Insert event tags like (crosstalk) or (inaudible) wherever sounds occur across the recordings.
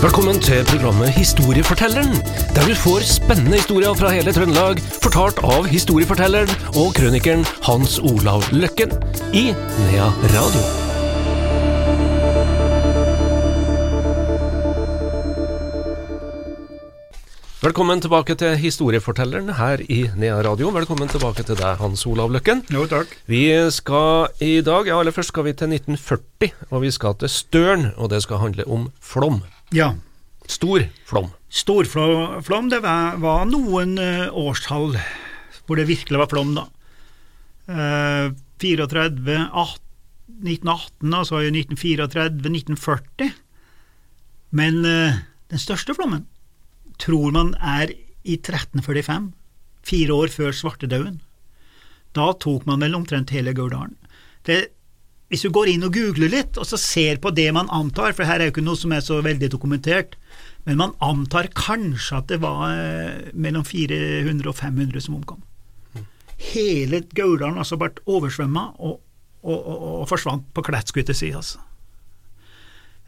Velkommen til programmet Historiefortelleren, der du får spennende historier fra hele Trøndelag, fortalt av historiefortelleren og krønikeren Hans Olav Løkken i Nea Radio. Velkommen tilbake til Historiefortelleren her i Nea Radio. Velkommen tilbake til deg, Hans Olav Løkken. Jo, takk. Vi skal i dag, ja, aller først skal vi til 1940, og vi skal til Støren, og det skal handle om flom. Ja. Stor flom. Stor flom. det var, noen uh, årstall hvor det virkelig var flom, da. Uh, 34, 18, 1918, altså 1934, 1940. Men uh, den største flommen tror man er i 1345, fire år før svartedauden. Da tok man vel omtrent hele Gauldalen. Hvis du går inn og googler litt, og så ser på det man antar, for her er jo ikke noe som er så veldig dokumentert, men man antar kanskje at det var eh, mellom 400 og 500 som omkom. Hele Gauldalen altså ble oversvømma og, og, og, og, forsvant på si. Altså.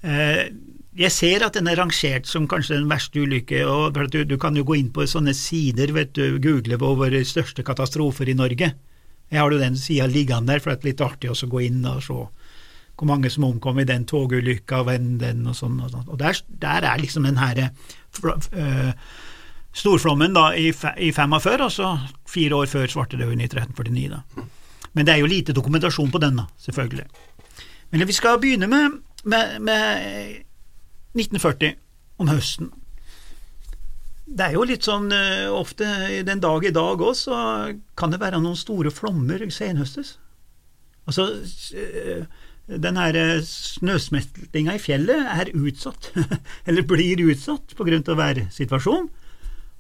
Eh, jeg ser at den er rangert som kanskje den verste ulykke, og du, du, kan jo gå inn på sånne sider, vet du, google våre største katastrofer i Norge. Jeg har jo den sida liggende der, for det er litt artig å gå inn og se hvor mange som omkom i den togulykka, hvem den og sånn. Og, sånn. og der, der, er liksom den her uh, storflommen da i, i 45, altså fire år før svartedauden i 1349. da. Men det er jo lite dokumentasjon på den, da, selvfølgelig. Men vi skal begynne med, med, med 1940, om høsten. Det er jo litt sånn uh, ofte den dag i dag òg, så kan det være noen store flommer senhøstes. Altså, uh, den her snøsmeltinga i fjellet er utsatt, (laughs) eller blir utsatt på grunn av værsituasjonen.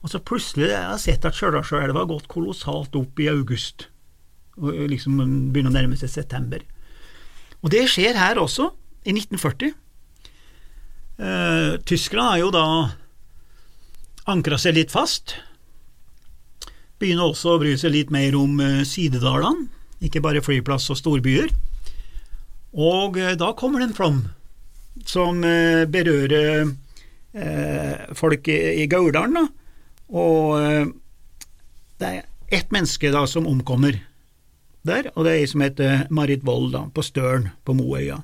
Og så plutselig har jeg sett at Stjørdalselva har gått kolossalt opp i august, og liksom begynner å nærme seg september. Og det skjer her også, i 1940. Tyskland er jo da ankra seg litt fast. Begynner også å bry seg litt mer om eh, sidedalene, ikke bare flyplass og storbyer. Og eh, da kommer det en flom som eh, berører folk i, Gauldalen. Og det er ett menneske da som omkommer der, og det er ei som heter Marit Wold på Støren på Moøya.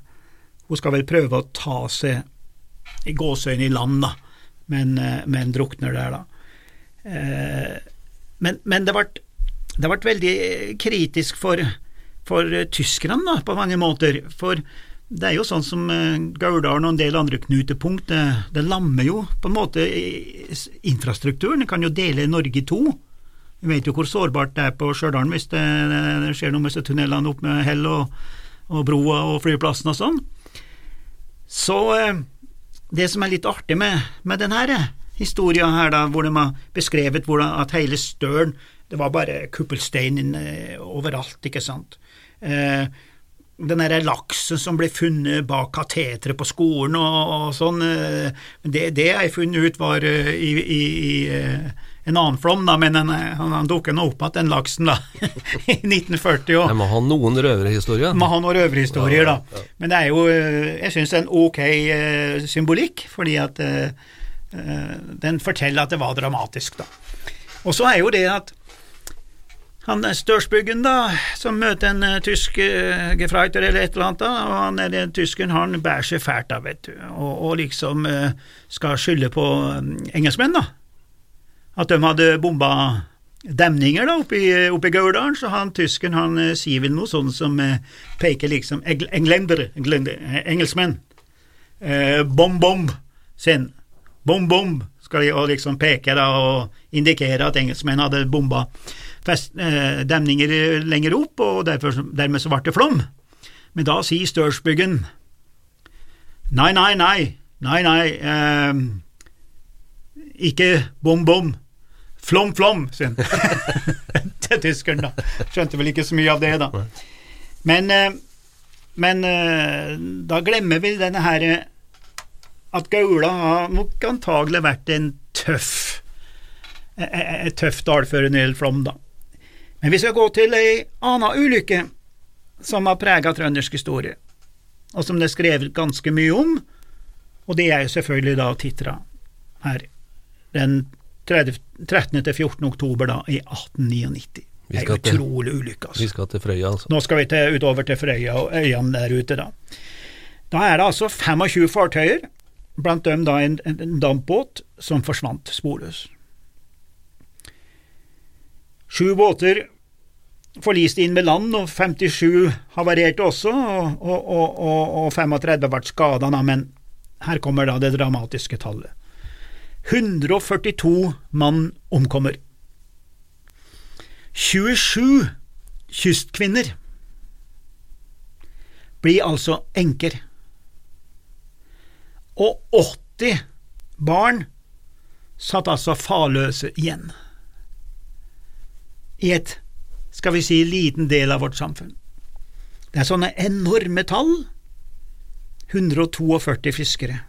Hun skal vel prøve å ta seg i gåseøynene i land, da, men, eh, men drukner der, da. Eh, men, men det, det ble veldig kritisk for, for tyskerne, da, på mange måter. For det er jo sånn som Gauldalen og en del andre knutepunkt, det, det, lammer jo på en måte infrastrukturen. Kan jo dele Norge i to. Vi vet jo hvor sårbart det er på Stjørdal hvis det, det, skjer noe med tunnelene opp med hell og, og broa og flyplassen og sånn. Så det som er litt artig med, med denne historien her, da, hvor de har beskrevet hvordan at hele Støren det var bare kuppelstein eh, overalt, ikke sant. Eh, den derre laksen som ble funnet bak kateteret på skolen og, og sånn, eh, det, det jeg funnet ut var eh, i, i, i eh, en annen flom, da, men den, han, han dukker nå opp igjen, den laksen, da, (laughs) i 1940. Og, jeg må ha noen røverhistorier. Må ha noen røverhistorier, ja, Ja, ja. Men det er jo, jeg syns det er en ok uh, symbolikk, fordi at den forteller at det var dramatisk, da. Og så er jo det at han Størsbyggen, da, som møter en uh, tysk uh, gefreiter eller et eller annet, da, og han er den tyskeren, han bærer seg fælt av, vet du, og, og liksom uh, skal skylde på um, engelskmenn, da at de hadde bomba demninger da, oppe i, oppe i Gauldalen, så han tysken han eh, sier vel noe sånt som eh, peker liksom Englender, englender engelskmenn. Eh, bom, bom, sin. Bom, bom, skal de liksom peke da og indikere at engelskmenn hadde bomba fest, eh, demninger lenger opp, og derfor, dermed så ble det flom. Men da sier Størsbyggen nei, nei, nei, nei, nei, eh, ikke bom, bom. Flom, flom, sier han (laughs) til tyskeren, da. Skjønte vel ikke så mye av det, da. Men, eh, men eh, da glemmer vi denne her eh, at Gaula har nok antagelig vært en tøff et tøft dalføre når det gjelder flom, da. Men vi skal gå til ei anna ulykke som har prega trøndersk historie, og som det er skrevet ganske mye om, Og det er jo selvfølgelig da Titra her den 30, 13. til 14. oktober da i 1899. Vi Det er jo til- utrolig ulykke, altså. Vi skal til Frøya, altså. Nå skal vi til, utover til Frøya og øyene der ute, da. Da er det altså 25 fartøyer, blant dem da en, en, dampbåt som forsvant sporløs. Sju båter forliste inn med land, og 57 havarerte også, og, og, og, og, og 35 ble skada, men her kommer da det dramatiske tallet. 142 mann omkommer. 27 kystkvinner blir altså enker. Og 80 barn satt altså farløse igjen. I et, skal vi si, liten del av vårt samfunn. Det er sånne enorme tall. 142 fiskere.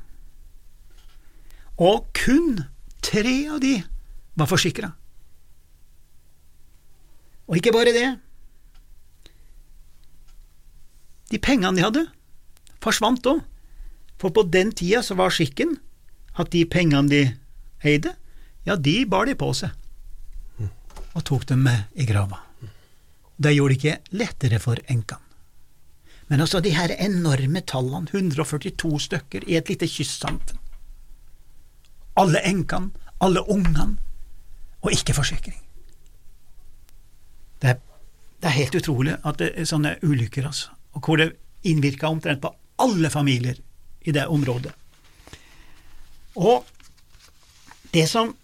Og kun tre av de var forsikra. Og ikke bare det. De pengene de hadde, forsvant òg, for på den tida så var skikken at de pengene de eide, ja, de bar de på seg og tok dem med i grava. Det gjorde det ikke lettere for enkene. Men altså de her enorme tallene, 142 stykker i et lite kystsamfunn. Alle enkene, alle ungene, og ikke forsikring. Det er, det er helt utrolig at det er sånne ulykker, altså, og hvor det innvirker omtrent på alle familier i det området. Og det som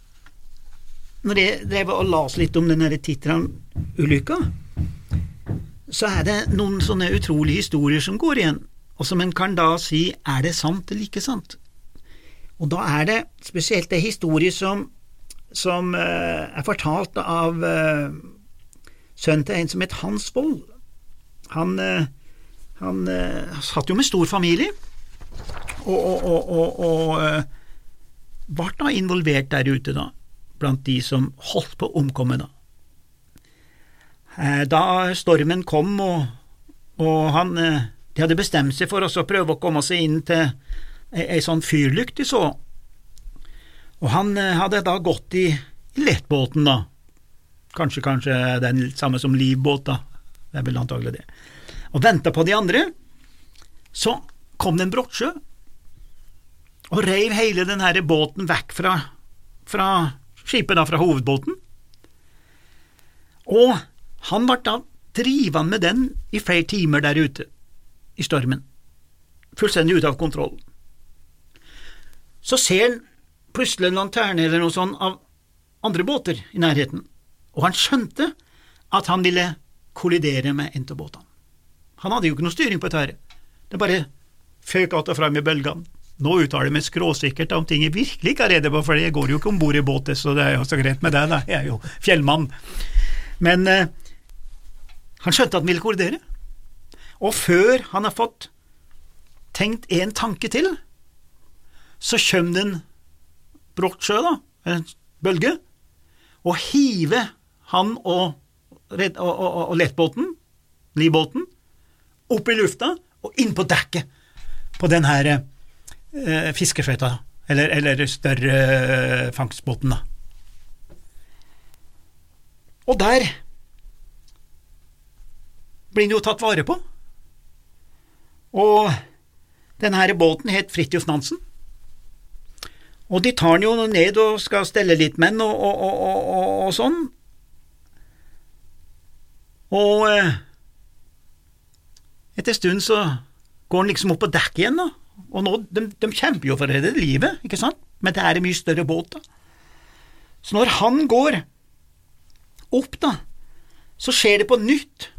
Når jeg drev og las litt om den Titran-ulykka, så er det noen sånne utrolige historier som går igjen, og som en kan da si er det sant eller ikke sant. Og da er det spesielt en historie som, som eh, er fortalt av eh, sønnen til en som het Hans Wold. Han, eh, han satt jo med stor familie, og, og, og, og, ble da involvert der ute, da, blant de som holdt på å omkomme, da. Da stormen kom, og, og han De hadde bestemt seg for å prøve å komme seg inn til ei, sånn fyrlykt de så, og han eh, hadde da gått i, lettbåten, da. Kanskje, kanskje den samme som livbåt, da. Det er vel antagelig det. Og venta på de andre. Så kom det en brottsjø og reiv hele den her båten vekk fra, fra skipet, da, fra hovedbåten. Og han ble da drivende med den i flere timer der ute i stormen, fullstendig ute av kontroll. Så ser han plutselig en lanterne eller noe sånt av andre båter i nærheten, og han skjønte at han ville kollidere med en av båtene. Han hadde jo ikke noe styring på dette, her. det bare føk att og fram i bølgene. Nå uttaler jeg meg skråsikkert om ting jeg virkelig ikke er redd på, for jeg går jo ikke om bord i båt, så det er jo så greit med det, da. jeg er jo fjellmann. Men eh, han skjønte at han ville kollidere, og før han har fått tenkt en tanke til, så kommer det en brottsjø, da, en bølge, og hiver han og, og, og, og lettbåten, livbåten, opp i lufta og inn på dekket på den her eh, fiskeskøyta, eller, eller større eh, fangstbåten, da. Og der blir den jo tatt vare på. Og denne båten het Fridtjof Nansen. Og de tar den jo ned og skal stelle litt menn og, og, og, og, sånn. Og eh, etter en stund så går han liksom opp på dekk igjen, da. Og nå, de, de kjemper jo for å redde livet, ikke sant, men det er en mye større båt, da. Så når han går opp, da, så skjer det på nytt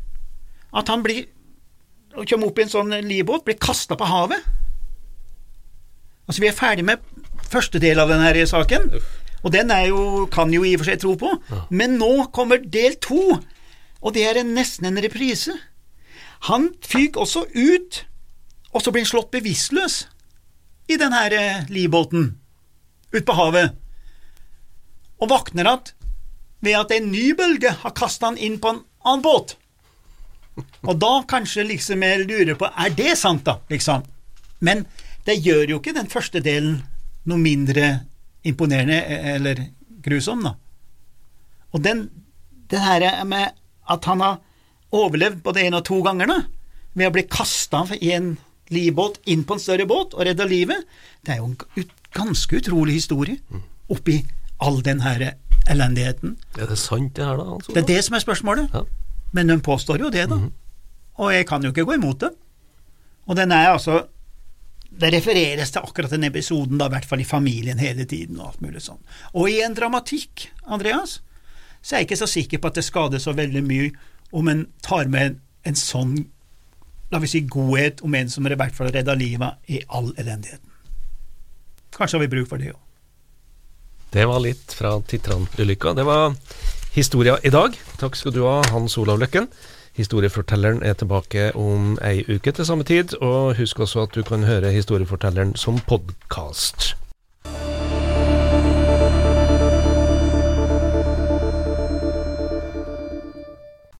at han blir kommer opp i en sånn livbåt, blir kasta på havet. Altså, vi er ferdig med første del av denne saken, og den er jo, kan jo i og for seg tro på, men nå kommer del to, og det er en, nesten en reprise. Han fyker også ut, og så blir han slått bevisstløs i den her eh, livbåten ut på havet, og våkner att ved at en ny bølge har kasta han inn på en annen båt. Og da kanskje liksom jeg lurer på, er det sant da, liksom? Men det gjør jo ikke den første delen noe mindre imponerende eh, eller grusom, da. Og den, det her med at han har overlevd både én og to ganger, da, ved å bli kasta i en livbåt inn på en større båt og redda livet, det er jo en ganske utrolig historie oppi all den her elendigheten. Er det sant, det her, da? Altså, Det er det som er spørsmålet. Ja. Men de påstår jo det, da. Og jeg kan jo ikke gå imot det. Og den er altså Det refereres til akkurat den episoden, da, i hvert fall i familien hele tiden, og alt mulig sånn. Og i en dramatikk, Andreas, så er jeg ikke så sikker på at det skader så veldig mye om en tar med en, sånn, la vi si, godhet om en som i hvert fall redda livet i all elendigheten. Kanskje har vi bruk for det òg. Det var litt fra Titran-ulykka. Det var historia i dag. Takk skal du ha, Hans Olav Løkken. Historiefortelleren er tilbake om ei uke til samme tid, og husk også at du kan høre Historiefortelleren som podkast.